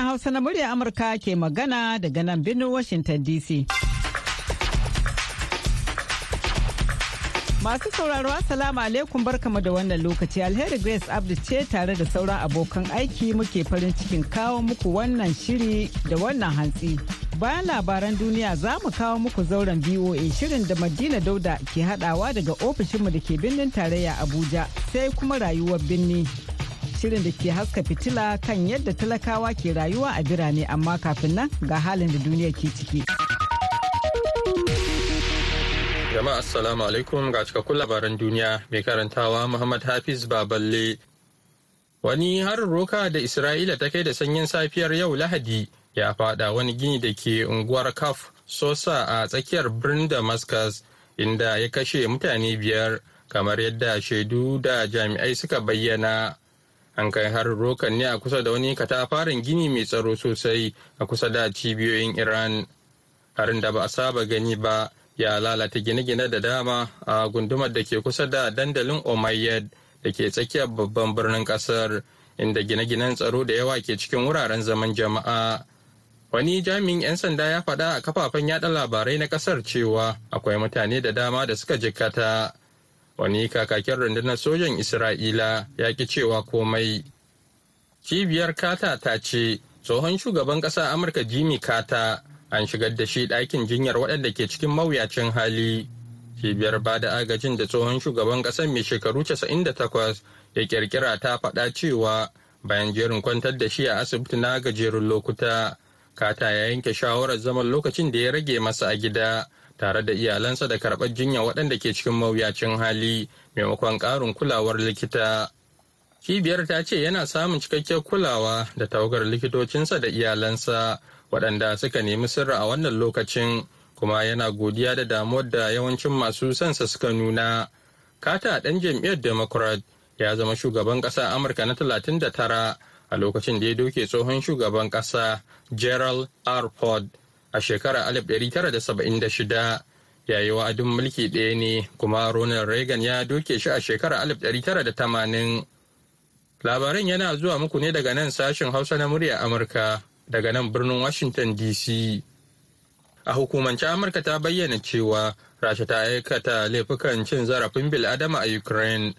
Sashen Hausa na murya Amurka ke magana daga nan birnin Washington DC. Masu sauraro Assalamu alaikum barkamu da wannan lokaci alheri Grace Abdu ce tare da sauran abokan aiki muke farin cikin kawo muku wannan shiri da wannan hantsi. Bayan labaran duniya za mu kawo muku zauren VOA shirin da Madina Dauda ke hadawa daga ofishinmu da ke birnin tarayya Abuja sai kuma rayuwar birni. Shirin da ke haska fitila kan yadda talakawa ke rayuwa a birane amma kafin nan ga halin da duniya ke ciki. Jama'a assalamu alaikum ga cikakkun labaran duniya mai karantawa Muhammad Hafiz Baballe. Wani harin roka da Isra'ila ta kai da sanyin safiyar yau Lahadi ya fada wani gini da ke unguwar Kaf Sosa a tsakiyar birnin Damascus inda ya kashe mutane biyar kamar yadda shaidu da jami'ai suka bayyana. An kai harin rokan ne a kusa da wani katafaren gini mai tsaro sosai a kusa da cibiyoyin Iran. Harin da ba a saba gani ba ya lalata gine-gine da dama a gundumar da ke kusa da dandalin omayyad da ke tsakiyar babban birnin ƙasar inda gine-ginen tsaro da yawa ke cikin wuraren zaman jama'a wani jami'in 'yan sanda ya faɗa a kafafen yada labarai na ƙasar cewa akwai mutane da dama da suka jikkata wani kakakin rundunar sojan isra'ila ya ki cewa komai. Cibiyar kata ta ce tsohon shugaban ƙasa amurka jimmy kata an shigar da shi ɗakin jinyar waɗanda ke cikin mawuyacin hali. Cibiyar ba da agajin da tsohon shugaban ƙasar mai shekaru 98 ya kirkira ta faɗa cewa bayan jerin kwantar da shi a asibiti na gajerun lokuta kata ya yanke shawarar zaman lokacin da ya rage masa a gida. Tare da iyalansa da karɓar jinya waɗanda ke cikin mawuyacin hali maimakon ƙarin kulawar likita. Cibiyar ta ce yana samun cikakkiyar kulawa da tawagar likitocinsa da iyalansa waɗanda suka nemi sirri a wannan lokacin kuma yana godiya da damuwar da yawancin masu sansa suka nuna. Kata ɗan jam'iyyar democrat ya zama shugaban ƙasa amurka na 39 a lokacin da ya doke tsohon shugaban ƙasa gerald r. Ford. A shekarar 1976 ya yi wa'adin mulki ɗaya ne kuma ronald reagan ya doke shi a shekarar 1980 labaran yana zuwa muku ne daga nan sashen hausa na murya amurka daga nan birnin Washington DC. A hukumance Amurka ta bayyana cewa Rasha ta aikata laifukan cin zarafin bil'adama a Ukraine.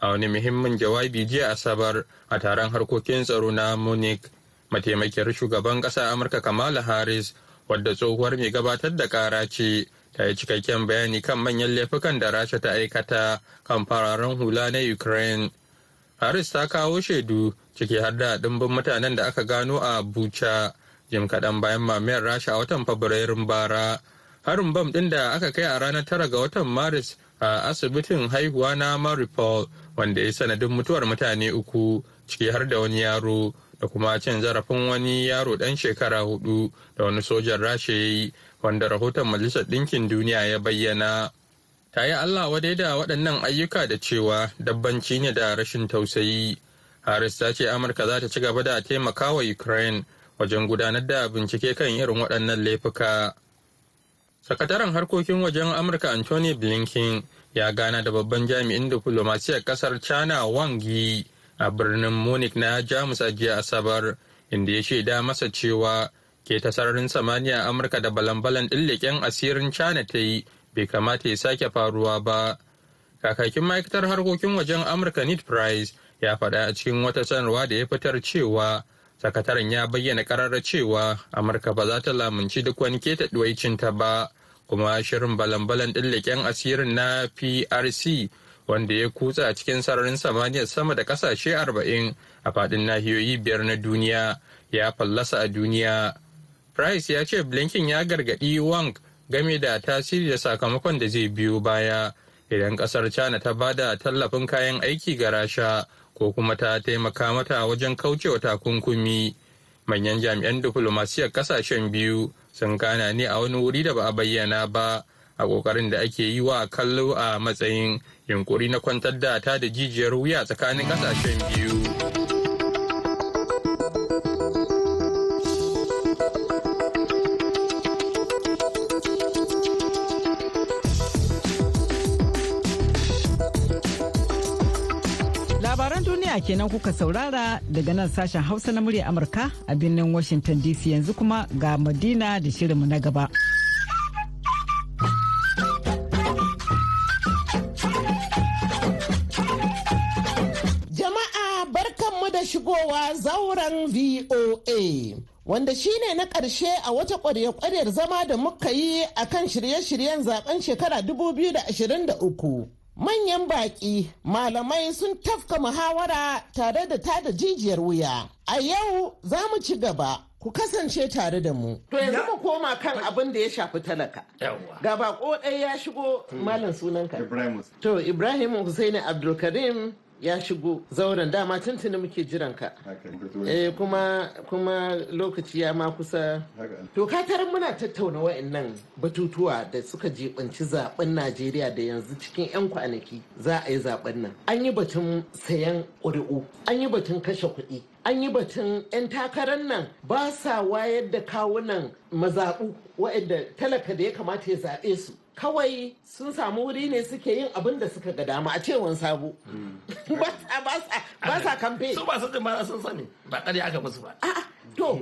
A wani muhimmin jawabi jiya Asabar a taron harkokin tsaro na Munich, mataimakiyar shugaban ƙasa Amurka Kamala Harris, wadda tsohuwar mai gabatar da ƙara ce, ta yi cikakken bayani kan manyan laifukan da Rasha ta aikata kan fararen hula na Ukraine. Harris ta kawo shaidu ciki har da ɗimbin mutanen da aka gano a Bucha jim kaɗan bayan mamayar Rasha a watan Fabrairun bara. Harin bam ɗin da aka kai a ranar tara ga watan Maris a asibitin haihuwa na Maripol wanda ya sanadin mutuwar mutane uku ciki har da wani yaro da kuma cin zarafin wani yaro ɗan shekara huɗu da wani sojan Rasha ya yi wanda rahoton Majalisar Ɗinkin Duniya ya bayyana. ta yi Allah wadai da waɗannan ayyuka da cewa dabbanci ne da rashin tausayi. Harris ta ce Amurka za ta ci gaba da taimaka wa Ukraine wajen gudanar da bincike kan irin waɗannan laifuka. Sakataren harkokin wajen Amurka Anthony Blinken ya gana da babban jami'in diflomasiyar ƙasar China Wang Yi a birnin Munich na Jamus a jiya Asabar, inda ya shaida masa cewa ke ta sararin samaniya Amurka da balan-balan ɗin leƙen asirin China ta yi bai kamata ya sake faruwa ba. Kakakin ma'aikatar harkokin wajen Amurka Ned Price ya faɗa a cikin wata sanarwa da ya fitar cewa sakataren ya bayyana karara cewa Amurka ba za ta lamunci duk wani keta ta ba, kuma shirin balan-balan ɗin leƙen asirin na PRC wanda ya kutsa a cikin sararin samaniyar sama da ƙasashe arba'in a faɗin nahiyoyi biyar na duniya ya fallasa a duniya. Price ya ce Blinken ya gargaɗi Wang game da tasiri da sakamakon da zai biyo baya idan ƙasar china ta ba da tallafin kayan aiki ga rasha ko kuma ta taimaka mata wajen kaucewa takunkumi manyan jami'an diflomasiyar ƙasashen biyu sun gana ne a wani wuri da ba a bayyana ba a ƙoƙarin da ake yi wa kallo a matsayin yunkuri na kwantar da ta da jijiyar wuya tsakanin ƙasashen biyu. duniya kenan kuka saurara daga nan sashen hausa na murya amurka a birnin washington dc yanzu kuma ga madina da shirinmu na gaba shigowa zauren voa wanda shine na ƙarshe a wata ƙwarya-ƙwaryar zama da muka yi a kan shirye-shiryen zaɓen shekara 2023 manyan baƙi malamai sun tafka muhawara tare da tada jijiyar wuya. A yau za mu ci gaba. Ku kasance tare da mu. To yanzu mu koma kan abin da ya shafi talaka. Ga bako ɗaya ya shigo. Malam sunanka. To ibrahim Hussaini abdulkarim ya shigo zauren. Dama tuntuni muke jiran ka. Eh kuma kuma lokaci ya ma kusa. To ka tarar muna tattauna wa'annan batutuwa da suka jibanci zaɓen Najeriya da yanzu cikin 'yan kwanaki za a yi zaɓen nan. An yi batun sayan ƙuri'u. An yi batun kashe kuɗi. An yi batun 'yan takarar nan ba sa wayar da kawunan mazaɓu wa'anda talaka da ya kamata ya zaɓe su. Kawai sun samu wuri ne suke yin abin da suka ga dama a cewan sabo. Ba sa kamfe su ba su ba sun sani. Ba ƙarya aka musu ba. To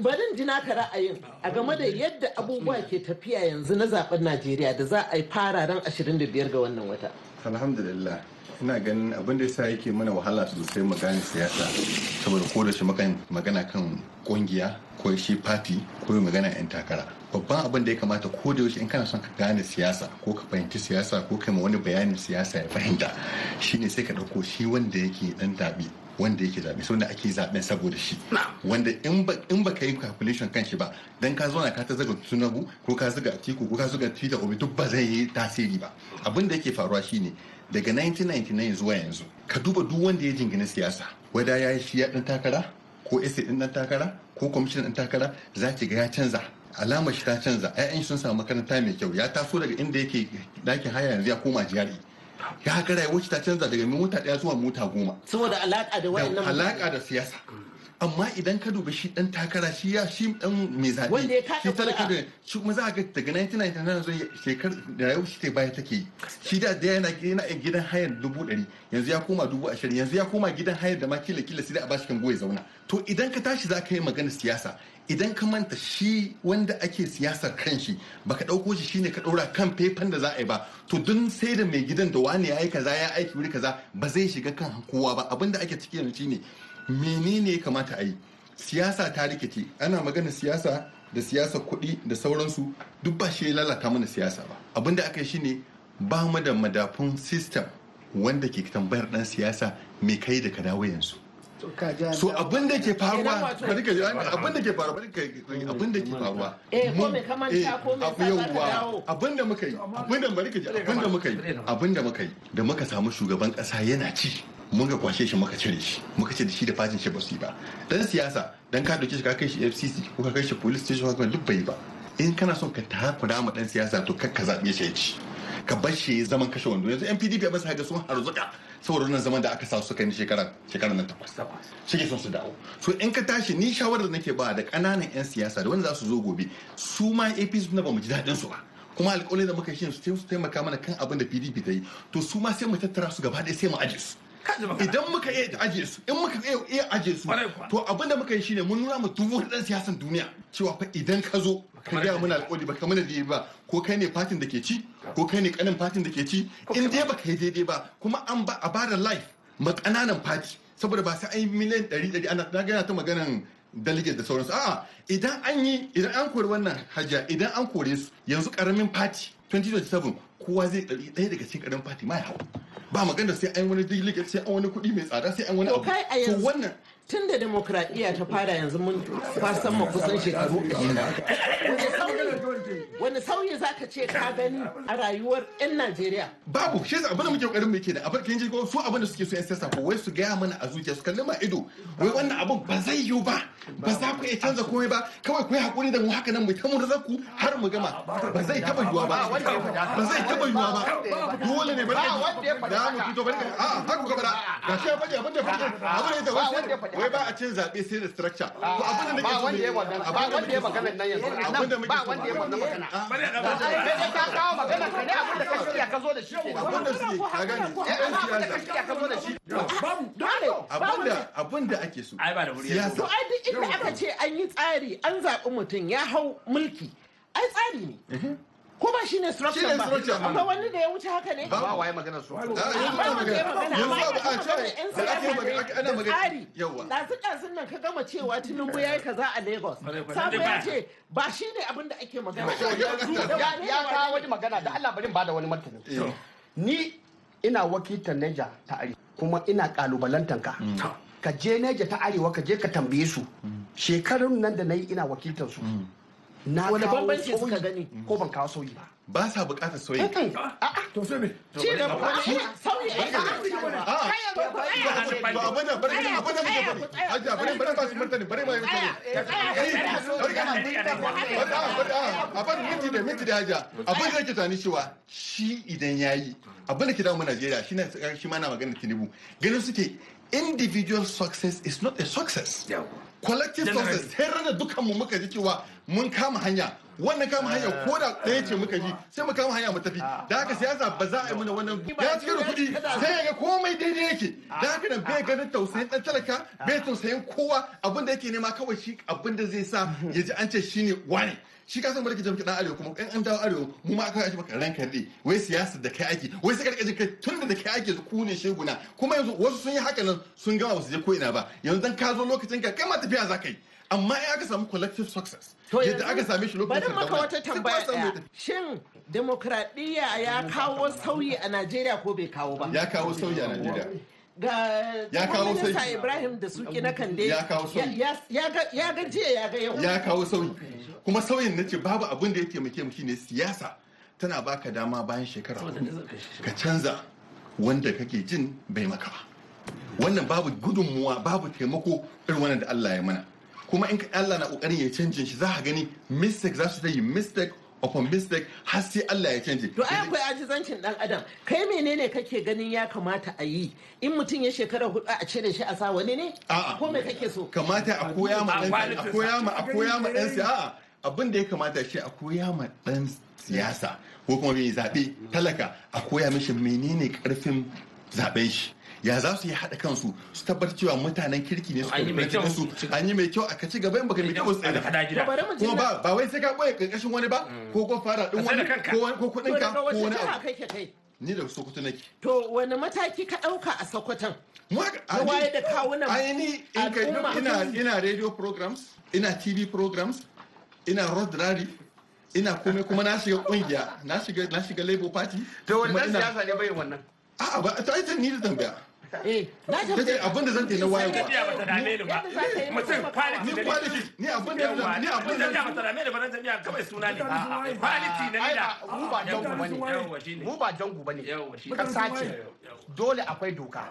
barin ji naka ra'ayin a game da yadda abubuwa ke tafiya yanzu na zaɓen najeriya da za a yi fara ran 25 ga wannan wata. Alhamdulillah. Ina ganin abin da yasa yake mana wahala sosai mu gane siyasa saboda ko da shi magana kan ƙungiya ko shi party ko magana yan takara. Babban abin da ya kamata ko da yaushe in kana son ka gane siyasa ko ka fahimci siyasa ko kai ma wani bayanin siyasa ya fahimta shine sai ka ɗauko shi wanda yake dan zabi wanda yake zaɓe wanda ake zaɓen saboda shi. Wanda in ba ka yi calculation kan shi ba dan ka zauna ka ta zaga tunabu ko ka zaga atiku ko ka zaga twitter obi duk ba zai yi tasiri ba. Abin da yake faruwa shine daga 1999 zuwa yanzu ka duba duk wanda ya jingina siyasa wada ya yi shi ya dan takara ko ese din dan takara ko kwamishin din takara za ki ga ya canza. Alamar shi ta canza. Ƴaƴan sun samu makaranta mai kyau. Ya taso daga inda yake ɗakin haya yanzu ya koma jiyari ya ga rayuwar ta canza daga mota ɗaya zuwa mota goma. Saboda alaka da wayannan alaka da siyasa. Amma idan ka duba shi dan takara shi ya shi dan mai zaɓe. Wanda ya kada shi talaka da shi kuma za a ga daga 1999 zuwa shekar da rayuwar shi ta baya take yi. Shi da da yana yana a gidan hayar dubu ɗari. Yanzu ya koma dubu ashirin. Yanzu ya koma gidan hayar da ma kila kila sai da a bashi kan goya zauna. To idan ka tashi za ka yi magana siyasa. Idan ka manta shi wanda ake siyasar kan shi baka ɗauko shi shine ka ɗora kan faifan da za a yi ba. To dun sai da mai gidan da wani ya yi kaza ya aiki wuri kaza ba zai shiga kan kowa ba. Abinda ake ciki yanzu shine menene ya kamata a yi? Siyasa ta rikice. Ana magana siyasa da siyasa kuɗi da sauransu. Duk ba shi lalata mana siyasa ba. Abinda aka yi shine ba mu da madafun system wanda ke tambayar dan siyasa me kai da ka dawo yanzu. So abin da ke faruwa bari ka abin da ke faruwa bari ka abin da ke faruwa. Eh, ko mun- me ka manta, eh, ko me dawo? abin da muka yi abin da bari ka ji abin da muka yi abin da muka yi da muka samu shugaban kasa yana ci. Mun ga kwashe shi muka cire shi muka ce da shi da fatin shi ba su yi ba. Dan siyasa dan ka ɗauke shi ka kai shi FCC ko ka kai shi police station ko duk bai ba. In kana son ka takura ma dan siyasa to kar ka zaɓe shi ci. Ka bar shi ya zaman kashe wando. Yanzu yan PDP ba su ga sun harzuka saboda wannan zaman da aka sa su kai ni shekara shekara nan takwas. Suke son su dawo. So in ka tashi ni shawarar da nake ba da ƙananan yan siyasa da wanda za su zo gobe su ma APC na ba mu ji daɗin su ba. Kuma alƙawarin da muka yi shi su taimaka mana kan abin da PDP ta yi. To su ma sai mu tattara su gaba ɗaya sai mu aje su. Idan muka iya aje su in muka iya aje su to abin da muka yi shine mun nuna mu duk wani dan siyasan duniya cewa fa idan ka zo ka gaya mana alƙawari ba kamar da daidai ba ko kai ne fatin da ke ci ko kai ne kanin fatin da ke ci in dai baka yi daidai ba kuma an ba a ba da life ma ƙananan fati saboda ba sai an yi miliyan ɗari ɗari ana na gana ta maganan delegate da sauransu. A'a idan an yi idan an kori wannan hajja idan an kore su yanzu ƙaramin fati 2027 kowa zai ɗari ɗaya daga cikin ƙaramin fati ma ya hau. Ba magana sai an wani delegate sai an wani kuɗi mai tsada sai an wani To abu. yanzu wannan tun da demokradiyya ta fara yanzu mun fasan ma kusan shekaru. Wani sauyi- wani sauyi za ka ce ka gani a rayuwar 'yan Najeriya? babu shi yasa abin da muke ƙoƙarin mu yake da abin kin ji ko su abin da suke so yan siyasa ko wai su gaya mana a zuciya su kalli ma ido. Wai wannan abin ba zai yiwu ba ba za ku iya canza komai ba. Kawai ku yi haƙuri da mu haka nan mu ta murza ku har mu gama. Ba zai taba yiwuwa ba. Ba zai taba yiwuwa ba. Dole ne bari da mu fito bari a haka gaba da ga shi abin da abin da abin da wai ba a cin zaɓe sai da structure. To abin da nake ba wanda ya wannan ba wanda ya magana nan yanzu. abin da muke ba wanda ya wannan magana Ah, ka kawo magana ka ne abin da ka shirya ka zo da shi abin da suke ka gane? Yan siyasa ka zo da shi. Dole. abin da abin da ake so. Ai ba da wuri To ai duk inda aka ce an yi tsari an zaɓi mutum ya hau mulki. Ai tsari ne. Ko ba shi ne structure Shine ba. structure ba. Akwai wani da ya wuce haka ne? ba waye magana su a yanzu ana magana yanzu abu a yan da ake magana ana da magana yawa Ɗazu ɗazun nan ka gama cewa Tinubu ya yi kaza a Lagos. Sabo ya ce ba shi ne abin da ake magana. ya ya kawo wani magana da Allah bari ba da wani martani. Ni ina wakiltar Neja ta Arewa kuma ina kalubalantar ka. Ka je Neja ta Arewa ka je ka tambaye su. Shekarun nan da na yi ina wakiltar su. Na Wani bambanci suka gani? ko ban kawo sauyi ba? Ba sa buƙatar sauyi. To sai me? Ci gaba. Sauyi. Abin da bari. Abin da muke bari. bari bari ba su martani bari ma yi abin minti da da abin da yake tani cewa shi idan ya yi abin da ke damu Najeriya shi ne shi ma na magana Tinubu. Ganin suke individual success is not a success. Collective success. Sai rana dukkan mu muka ji cewa mun kama hanya. Wannan kama hanya ko da ɗaya ce muka ji sai mu kama hanya mu tafi. Da haka siyasa ba za a yi mana wannan ya cike da kuɗi sai ya ga komai daidai yake. Da haka nan bai ganin tausayin ɗan talaka bai tausayin kowa. Abin da yake nema kawai shi abin da zai sa ya ji an ce shine wane. Shi ka san barki jamki dan arewa kuma in an dawo arewa mu ma aka yi maka ranka dai wai siyasa da kai ake wai sai karkaje kai tun da kai ake ku ne sheguna. Kuma yanzu wasu sun yi haka nan sun gama ba su je ko ina ba. Yanzu dan ka zo lokacin ka kai ma tafiya za ka yi. Amma in aka samu collective success yadda aka same shi lokacin Bari maka wata tambaya ya tafi. Shin demokradiyya ya kawo sauyi a Najeriya ko bai kawo ba? ya kawo sauyi a Najeriya Ga Ya kawo sauyi. Ibrahim da suki na kande Ya kawo sauyi. ya- ya ga ya jiya ya ga yau. ya kawo sauyi kuma sauyin na ce babu abin da ya taimake mu shine siyasa tana baka dama bayan shekara ka canza wanda kake jin bai maka ba wannan babu gudunmuwa babu taimako irin wannan da Allah ya mana kuma in ka Allah na ƙoƙarin ya canjin shi za ka gani mistake za su ta yi mistake upon mistake har sai Allah ya canje To ai akwai ajizancin dan adam. Kai menene kake ganin ya kamata a yi? In mutum ya shekara huɗu a cire shi a sa wani ne? A'a. Ko me kake so? kamata a koya ma dan a koya ma a koya ma dan siyasa abin da ya kamata shi a koya ma dan siyasa ko kuma mai zaɓe talaka a koya mishi menene ƙarfin zaɓen shi ya za su yi haɗa kansu su tabbatar cewa mutanen kirki ne su An yi mai kyau. su an yi mai kyau a kaci gaba in baka mai kyau tsaye kuma ba ba wai sai ka ɓoye ƙarƙashin wani ba ko ko fara din wani ko wani ko kuɗin ka ko wani abu. ni da Sokoto nake. To wani mataki ka ɗauka a Sokoton? Waye da kawunan ai ni in kai ina ina radio programs ina tv programs ina road rally ina komai kuma na shiga ƙungiya na shiga na shiga labour party. To wani kuma ina siyasa ne bai wannan? A'a ba ta ita ni da tambaya. Eh, na abin da zan ta na ba ta dame ni ba. Mutum quality ni quality ni. abin da ni abin da jam'iyya ba ta dame ni ba kawai suna ne. Quality na ba mu ba jangu ba ne mu ba jangu ba ne kasa ce. Dole akwai doka.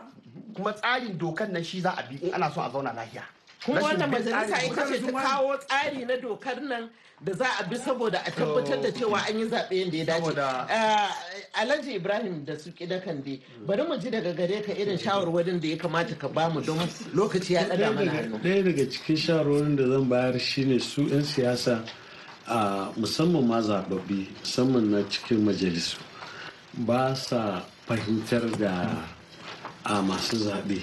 Kuma tsarin dokan nan shi za a bi in ana so a zauna lafiya. Kuma wannan majalisa ita ce ta kawo tsari na dokar nan da za a bi saboda a tabbatar da cewa an yi zaɓe yadda ya dace. Eh, Alhaji Ibrahim da su ƙi kande bari mu ji daga gare ka irin shawarwarin da ya kamata ka ba mu don lokaci ya ɗaga mana hannu. ɗaya daga cikin shawarwarin da zan bayar shine su 'yan siyasa a musamman ma zababbi musamman na cikin majalisu ba sa fahimtar da a masu zaɓe.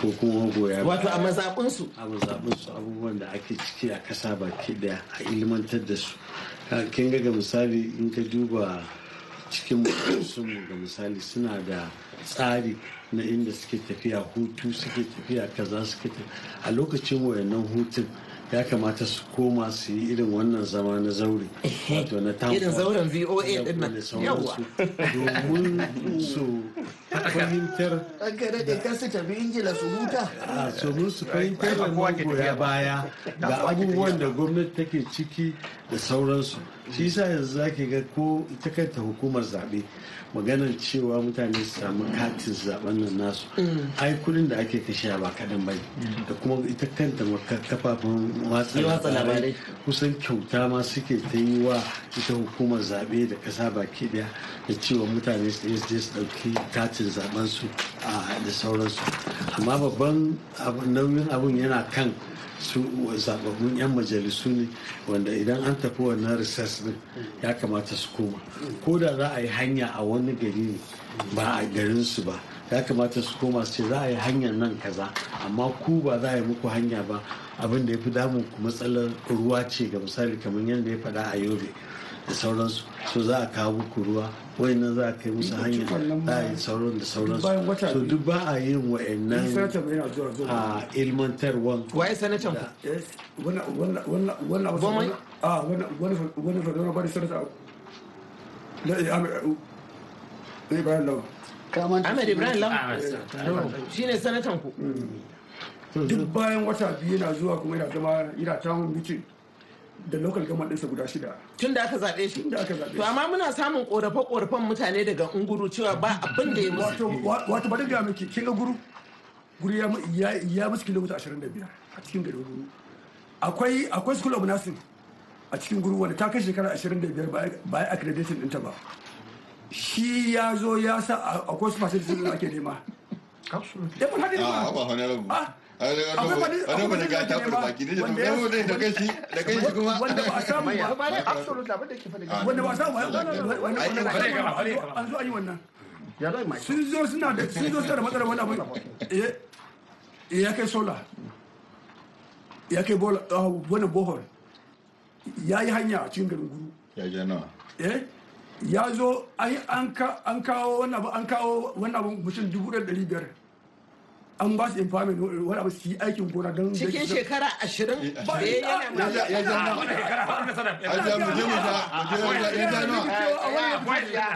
Ko kuma magoya Wato a mazaɓinsu. a mazaɓinsu abubuwan da ake ciki a ƙasa baki ɗaya a ilmantar da su. Kin ga misali in ka duba cikin mu ga misali suna da tsari na inda suke tafiya hutu suke tafiya kaza suke tafiya. A lokacin wayannan hutun ya kamata su koma su yi irin wannan zama na zaure wato na town Irin zauren VOA ɗin nan. da sauransu domin su fahimtar daɗe kan su tafi Ingila su huta. a domin su fahimtar da magoya baya ga abubuwan da gwamnati take ciki da sauransu. Shi yasa yanzu zaki ga ko ita kanta hukumar zaɓe maganar cewa mutane su samu katin zaɓen nan nasu ai kuɗin da ake kashe ba kaɗan ba da kuma ita kanta kafafen watsa labarai. kusan kyauta ma suke ta yi wa ita hukumar zaɓe da ƙasa baki ɗaya da cewa mutane su je su ɗauki katin zaɓen su da sauransu. Amma babban nauyin abun yana kan su zababbun 'yan majalisu ne wanda idan an tafi wannan research din ya kamata su koma. Ko da za a yi hanya a wani gari ne ba a garin su ba ya kamata su koma su ce za a yi hanyar nan kaza. Amma ku ba za a yi muku hanya ba abin da ya fi damun ku matsalar ruwa ce ga misali kamar yadda ya faɗa a yobe. Da sauransu. So za a kawo muku ruwa wayannan za a kai musu hanya za a yi sauran da sauransu. So duk ba a yin wayannan a ilmantarwan. Waye sanatan ku? Yes, wannan wannan wannan wannan abu Gomai? ah wannan wannan wannan wannan bari sanata. Da ya ne bayan lawa Ahmed Ibrahim Lam shine sanatan ku. Duk bayan wata biyu yana zuwa kuma yana zama yana town meeting. Da local government ɗinsa guda shida. Tun da aka zaɓe shi. Da aka zaɓe to amma muna samun korafe-korafen mutane daga unguru cewa ba abin da ya musu. Wato wato ba ga miki kin ga guru? Guru ya ya ya musu kilomita 25 a cikin garin guru akwai akwai school of nursing a cikin guru wanda ta kai shekara 25 ba ba ya accreditation ɗinta ba. Shi ya zo ya sa a- akwai su facilities da ake nema. Ya mun haɗe a ba ba Ah, ga ta da wanda ba a samu ba ba ne absolute abin da ke faɗi wanda ba a samu ba wanda Ai, ba a bari gaba, samu bari ba gaba. an zo an yi wannan ya zai mai sun zo suna da sun zo suna da matsalar wani abu eh, ya kai sola ya kai bola ah, wani bohol ya yi hanya a cikin garin guru ya ja nawa eh ya zo an an ka- an kawo wannan abu an kawo wannan abu mutum dubu ɗari biyar an ba su empowerment wani abu su yi aikin gona don cikin shekara ashirin da ya yana ya mai ja ya ja nawa a ja mu je mu ja mu je ya ja nawa?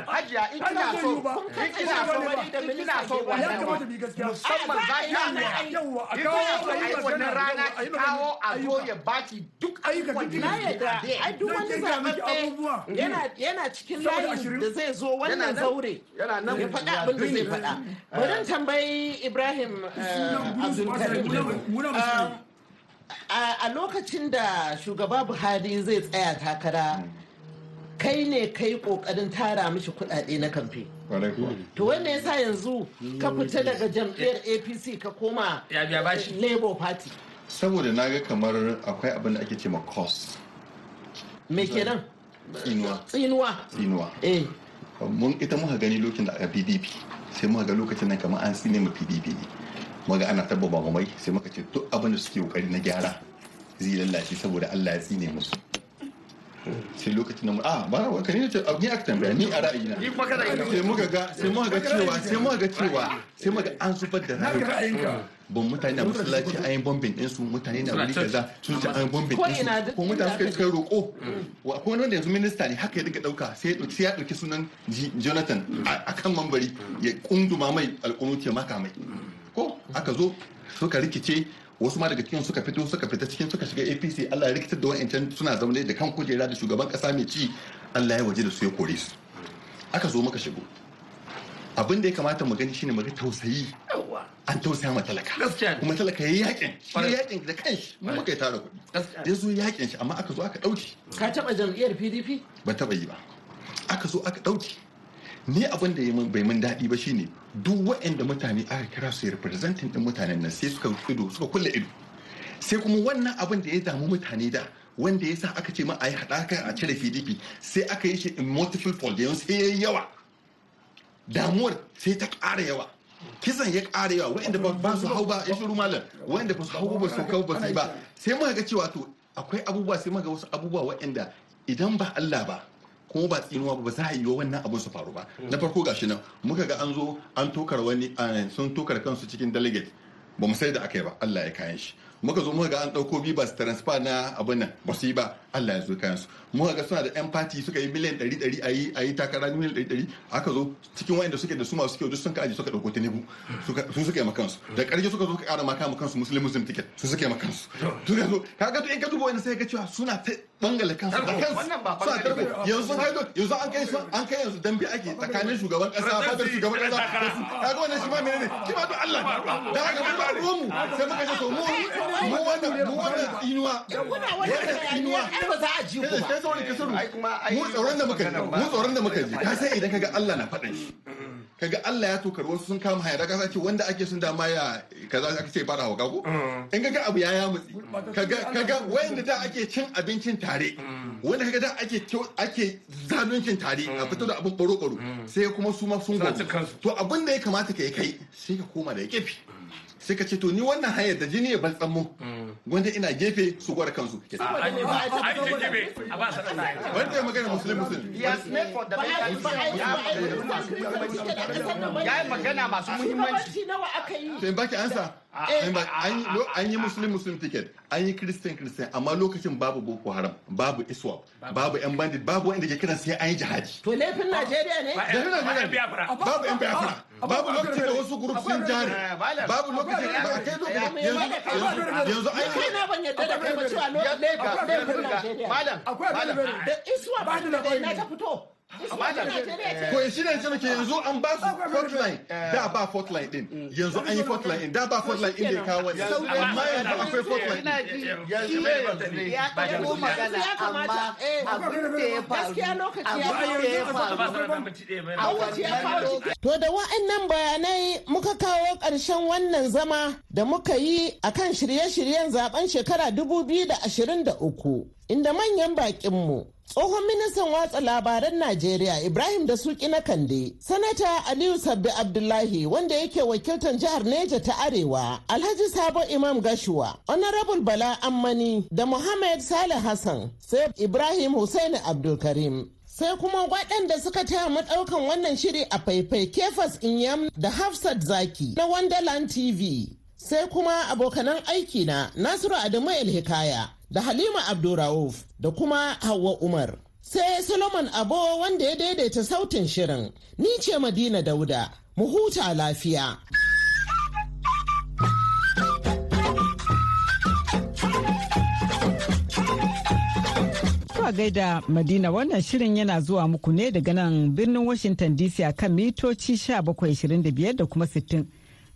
Hajiya in kina so in kina so wani da kina so ya wannan kamata mu yi gaskiya. Musamman za ki yi yawa a kawo kuna so a yi ai wannan rana ki kawo a zo ya baki duk Ayyuka ayyukan duk da na yadda ai duk wani zaɓaɓɓe abubuwa. yana yana cikin layin da zai zo Yana wannan nan. zaure. yana nan. Ya faɗa abin da zai faɗa. Bari tambayi Ibrahim eh, Abdulkarim muna Um, a a lokacin da shugaba Buhari zai tsaya takara kai ne kai ƙoƙarin tara mishi kuɗaɗe na kamfe. To wanda yasa yanzu ka fita daga jam'iyyar APC ka koma Ya. Labour Party. Saboda na ga kamar akwai abin da ake ce ma cost me kenan? Tsinuwa. Tsinuwa. Tsinuwa. Eh. Mun ita muka gani lokacin da aka pdp sai muka ga lokacin nan kamar an tsine mu pdp ne. Muka ana tabba mamai sai muka ce duk abin da suke ƙoƙari na gyara zai lallace saboda allah ya tsine musu. Sai lokacin da mu a ba wa kani ce ni aka tambaya ni a ra'ayina. Sai muka ga sai muka ga cewa sai muka ga cewa sai muka an zubar da ra'ayinka. Ban mutane na masallaci an yi bombin ɗinsu mutane na wuri kaza sun ce an yi bombin ɗinsu duk ko mutane suka suka yi roƙo. Wa ko wanda yanzu minista ne haka ya dinga ɗauka sai ya ya ɗauki sunan Jonathan a a kan mambari ya kunduma mai alƙunuti ya maka mai. Ko aka zo suka rikice wasu ma daga cikin suka fito suka fita cikin suka shiga APC Allah ya rikitar da wa'ancan suna zaune da kan kujera da shugaban kasa mai ci Allah ya waje da su ya kore su. Aka zo muka shigo. Abin da ya kamata mu gani shine mu ga tausayi. An tausaya ma talaka. Kuma talaka yayi yaƙin shi yaƙin da kanshi mu muka yi tara kuɗi. Ya zo yaƙin shi amma aka zo aka ɗauki ka taɓa jam'iyyar PDP ban taɓa yi ba. Aka zo aka ɗauki ni abin da bai min daɗi ba shine duk waɗanda mutane aka kira su representing ɗin mutanen nan sai suka ido suka kulle ido. Sai kuma wannan abin da ya damu mutane da wanda ya sa aka ce ma a yi haɗaka a cire pdp sai aka yi shi in multiple fold sai ya yi yawa. Damuwar sai ta ƙara yawa. Kisan ya ƙara yawa. Waɗanda ba- su hau ba ya shiru malam. Waɗanda ba su hau ba su kau ba su ba. Sai muka ga cewa to akwai abubuwa sai muka ga wasu abubuwa waɗanda idan ba Allah ba kuma ba tsinuwa ba za a yi wa wannan abun su faru ba. Na farko gashi nan muka ga an zo an tokar wani sun tokar kansu cikin delegate. Ba mu sai da aka yi ba Allah ya kayan shi. Muka zo muka ga an ɗauko bibas transfer na abin nan ba su yi ba. Allah ya zo kayan su muka ga suna da yan party suka yi miliyan ɗari ɗari a yi a yi takara miliyan ɗari ɗari. Aka zo cikin wayanda suke da su masu kyau duk sun ka aji suka ɗauko tinubu. Suka su suka yi makansu da ƙarshe suka zo suka ƙara maka makansu muslim muslim ticket. Su suka yi makansu suka zo kaga to in ka duba wani sai ka cewa suna ta bangale kansu da kansu. Wannan ba suna tarko yanzu kai yanzu an kai su an kai yanzu dambe ake tsakanin shugaban kasa fadar shugaban kasa kaga wannan shi ma menene? To Allah da haka mun ba ruwan mu sai muka ce to mu mu wannan mu wannan inuwa. Wannan inuwa. Ai ba za a ji ku ba. Kai saboda ka sani Ai kuma ai mu tsoron da muka ji mu tsoron da muka ji. Ka sai idan kaga Allah na faɗan shi. Kaga Allah ya tokar wasu sun kama haya. Daga ce wanda ake sun dama ya kaza aka ce fara hauka ko? In kaga abu ya ya mutsi kaga kaga wanda da ake cin abincin tare wanda kaga da ake ake zaluncin tare a fito da abin baro baro sai kuma su ma sun to abin da ya kamata ka yi kai sai ka koma da gefe sai ka ce to ni wannan hanyar da jini ya baltsammo wanda ina gefe su gwada kansu a yi jajjabe a ba sa ɗan wanda ya magana musulmi musulmi ya yi magana masu muhimmanci Shugabanci nawa aka yi sai baki ansa an yi- lo- an yi muslim muslim ticket. An yi christian christian amma lokacin babu boko haram babu iswap babu. yan bandit babu wanda ke kiran sai an yi jihadi. To laifin najeriya ne? Da nuna nuna babu yan biafra. Babu lokacin da wasu group sun jari babu lokacin ba a kai lokacin yanzu an kai na ban yadda da kai ba cewa laifin laifin najeriya malam akwai da iswa ba da da na ta fito. Ce ko shi ne ce muke yanzu an ba su fortline da ba fortline din. Yanzu an yi fortline din. Da ba fortline din da ya kawo wani amma yanzu akwai fortline din. Ya ɗauko magana. amma eh abin da ya faru. a wannan kawo To da wa'annan bayanai muka kawo ƙarshen wannan zama da muka yi a kan shirye-shiryen zaɓen shekara 2023 inda manyan baƙinmu tsohon ministan watsa labaran Najeriya Ibrahim da Suki na Kande, Sanata Aliyu Sabbi Abdullahi wanda yake wakiltar jihar Neja ta Arewa, Alhaji Sabo Imam Gashuwa, Honorable Bala Ammani da Muhammad Saleh Hassan, sai Ibrahim Hussaini Abdulkarim. sai kuma waɗanda suka taya mu ɗaukan wannan shiri a faifai kefas inyam da hafsat zaki na wonderland tv sai kuma abokanan aiki na nasiru adamu el hikaya da halima abdurrauf da kuma hawa umar. Sai solomon abo wanda ya daidaita sautin shirin. Ni ce madina dauda. Mu huta lafiya. Gaida Madina wannan shirin yana zuwa muku ne daga nan birnin Washington DC a kan mitoci 1725 da kuma 60.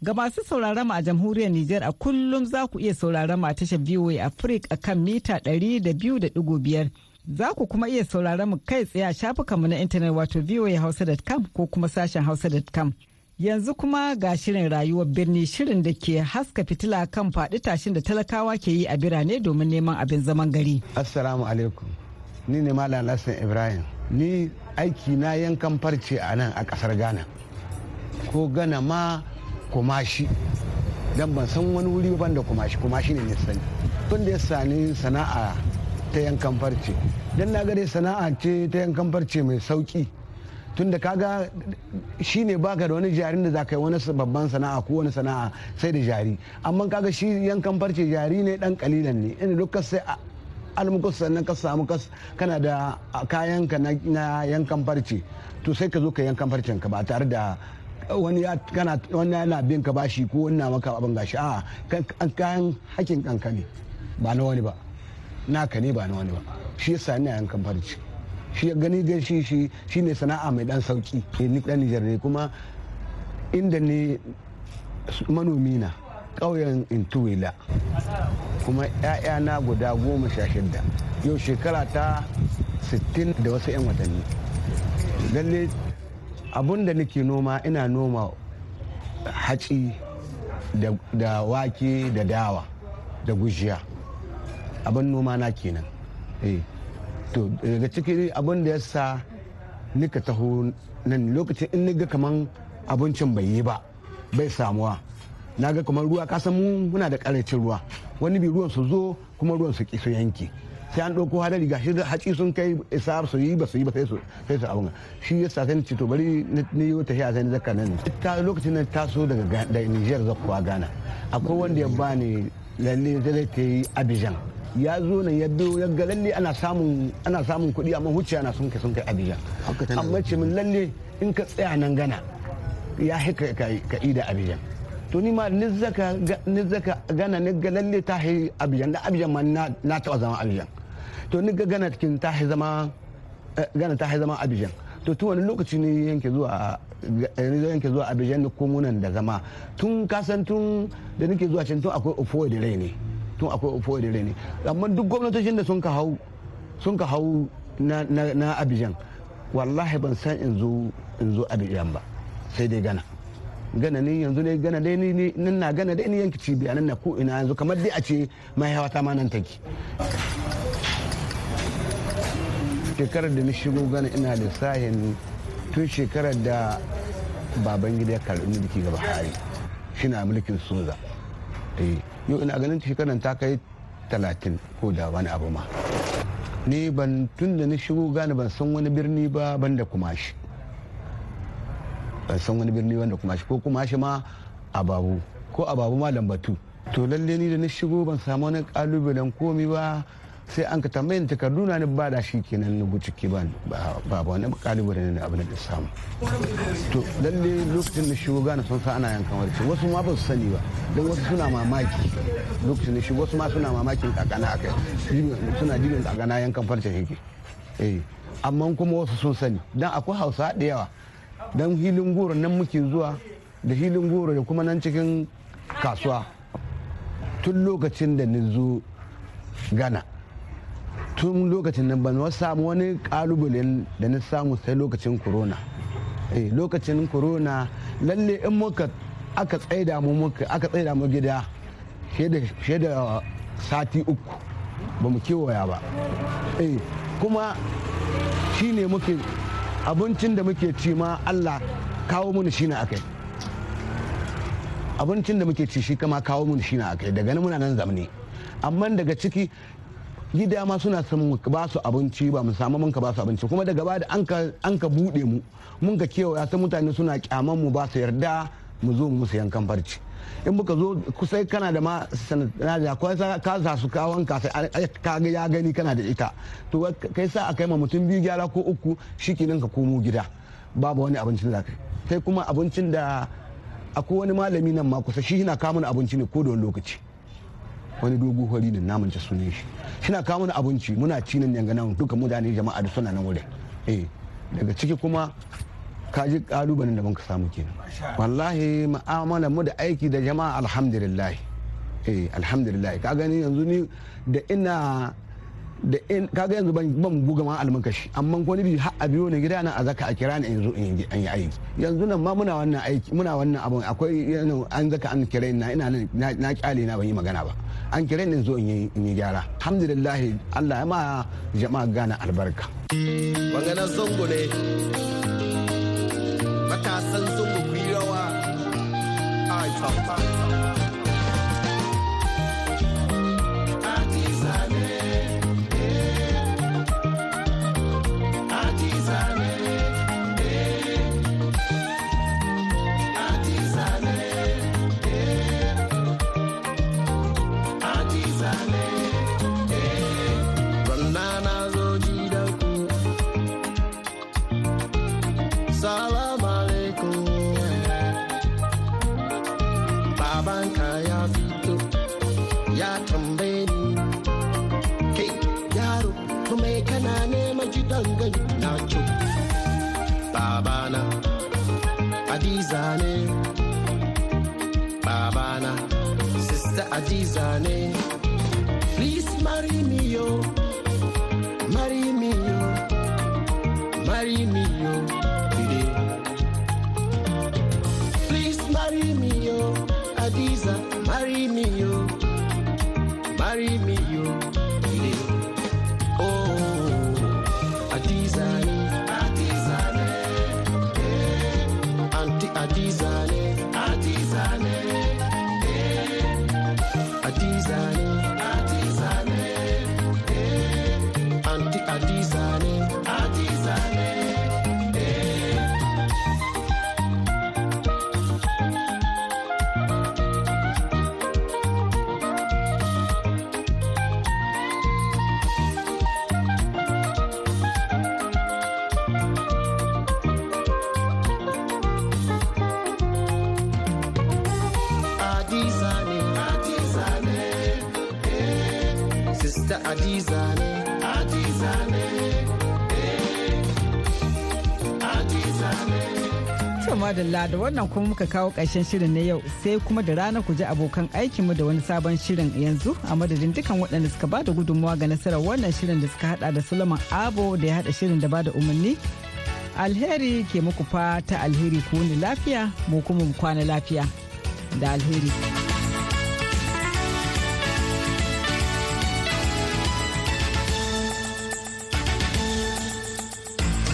Ga masu sauraron mu a jamhuriyar Nijar a kullum za ku iya sauraron mu a tashar VOA Africa a kan mita 200.5. Za ku kuma iya sauraron mu kai tsaye a shafukanmu na intanet wato voahausa.com ko kuma sashen hausa.com. Yanzu kuma ga shirin rayuwar birni shirin da ke haska fitila kan faɗi tashin da talakawa ke yi a birane domin neman abin zaman gari. Assalamu alaikum. Ni ne Malam Hassan Ibrahim. Ni aiki na yankan farce a nan a ƙasar Ghana. Ko Ghana ma kumashi. Dan ban san wani wuri ban da kumashi, kumashi ne sani. Tun da ya sani sana'a ta yankan farce. Dan na dai sana'a ce ta yankan farce mai sauƙi. Tun da kaga shi ne baka da wani jarin da za ka yi wani babban sana'a ko wani sana'a sai da jari. Amma kaga shi yankan farce jari ne dan kalilan ne. Ina duk sai almukus sannan ka samu kana da kayan ka na yankan farce to sai ka zo ka yankan farcen ka ba tare da wani kana wani yana bin ka bashi ko wani na maka abin gashi. A kayan hakin kanka ne ba na wani ba. Naka ne ba na wani ba. Shi yasa ina yankan farce. Shi ya gani ga shi shi shine sana'a mai dan sauƙi ni dan Nijar ne kuma inda ne manomi na ƙauyen intuwila kuma 'ya'yana guda goma sha shida yau shekara ta 60 da wasu 'yan watanni. Lalle abun da nake noma ina noma haci da wake da dawa da gujiya. Abin noma na kenan to daga ciki abin da ya sa nika taho nan lokacin in niga kaman abincin bai yi ba bai samuwa. Na ga kamar ruwa kasan mu muna da ƙarancin ruwa. Wani bi ruwan su zo kuma ruwan su su yanke. Sai an ɗauko hadari ga shi haci sun kai isa su yi ba su yi ba sai su sai su abun. Shi ya sa sai to bari ni yi wata hiya sai ni zakka nan. Ta lokacin nan taso daga da Niger zakkuwa Ghana. Akwai wanda ya bani lalle zai ta yi Abidjan. Ya zo nan ya biyo ya ga lalle ana samun ana samun kuɗi amma huce ana sun kai sun kai Abidjan. Amma ce min lalle in ka tsaya nan Ghana ya hika ka ida Abidjan. To ni ma ni zaka gana ni ga lalle ta yi abijan da abijan ma na taba zama abijan to ni ga gana cikin ta zama gana ta zama abijan to tun wani lokaci ne yanke zuwa yanke zuwa abijan da komunan da zama. Tun kasan tun da nake zuwa can tun akwai ofo da rai ne tun akwai ofo da rai ne amma duk gwamnatocin da sun ka hau sun ka hau na abijan wallahi ban san in zo in zo abijan ba. Sai dai gana. Gana ne yanzu ne gana dai ni nan na gana dai ni yanki cibiya nan na ko ina yanzu kamar dai a ce mai hawa ta ma nan take. Shekarar da na shigo gana ina lissahin tun shekarar da baban gida ya karɓi mulki ga Buhari shi na mulkin soza yau ina ganin shekarar ta kai talatin ko da wani abu ma. Ni ban tun da na shigo gane ban san wani birni ba ban da kumashi. Ban san wani birni wanda kumashi. Ko kumashi ma ababu ko ababu ma lambatu. To lalle ni da na shigo ban samu wani kalubalen komi ba. Sai an ka tambayin takardu na ni ba da shi kenan na ciki ba ba wani kalubalen ne abin da samu. To lalle lokacin da shigo gane sun sa ana yankan warke wasu ma ba su sani ba don wasu suna mamaki. Lokacin da shigo wasu ma suna mamakin kakana a kai suna jibin kakana yankan farcen yake. Eh amma kuma wasu sun sani dan akwai hausa da yawa. Dan hilin goro nan muke zuwa da hilin goro da kuma nan cikin kasuwa. Tun lokacin da ni zo gana tun lokacin nan ban samu wani kalubalen da na samu sai lokacin corona. Eh lokacin corona lalle in muka aka tsaida mu muka aka tsaida mu gida fiye da sati uku ba mu kewaya ba. Eh kuma shi ne muke abincin da muke ci ma allah kawo mun shi na akai abincin da muke ci shi kama kawo mun shi na akai daga nan muna nan zamani. Amma daga ciki gida ma suna son ba su abinci ba mu samu mun ka ba su abinci. Kuma daga ba da an ka buɗe mu mun ka kewaya ta mutane suna kyaman mu ba su yarda mu zo mu musu yankan farci in muka zo kusa kana da ma sanadina ka za su kawon ka sai ka ga ya gani kana da ita. To kai sa a kai ma mutum biyu gyara ko uku shikenan ka komo gida. Babu wani abincin da kai sai kuma abincin da akwai wani malami nan ma kusa shi na kamun abinci ne ko da wani lokaci. Wani dogo hori ne namun ci sunan shi. Shi na kamun abinci muna ci nan yanga nan duka mutane jama'a da suna nan wurin. Eh daga ciki kuma ka ji kalubalen da muka samu kenan. Wallahi ma'amala mu da aiki da jama'a alhamdulillah. Eh alhamdulillah. Ka gani yanzu ni da ina da in kaga yanzu ban ban buga ma almakashi. Amma ko ni har a biyo ne gida na a zaka a kira ni in zo in yi aiki. Yanzu nan ma muna wannan aiki muna wannan abun. Akwai an zaka an kira na ina na ƙyale na ban yi magana ba. An kira ni in zo in yi gyara. Alhamdulillah Allah ya ma jama'a gana albarka. Magana zango ne. Matasan zango ku yi rawa. A sister adiza ne please marry me yo. Madalla da wannan kuma muka kawo ƙarshen shirin na yau sai kuma da rana ku ji abokan aikinmu da wani sabon shirin yanzu a madadin dukan waɗanda suka ba da gudunmawa ga nasarar wannan shirin da suka hada da Suleiman Abo da ya hada shirin da ba da umarni. alheri ke muku fata alheri ku ni lafiya mu kuma mu kwana lafiya da alheri.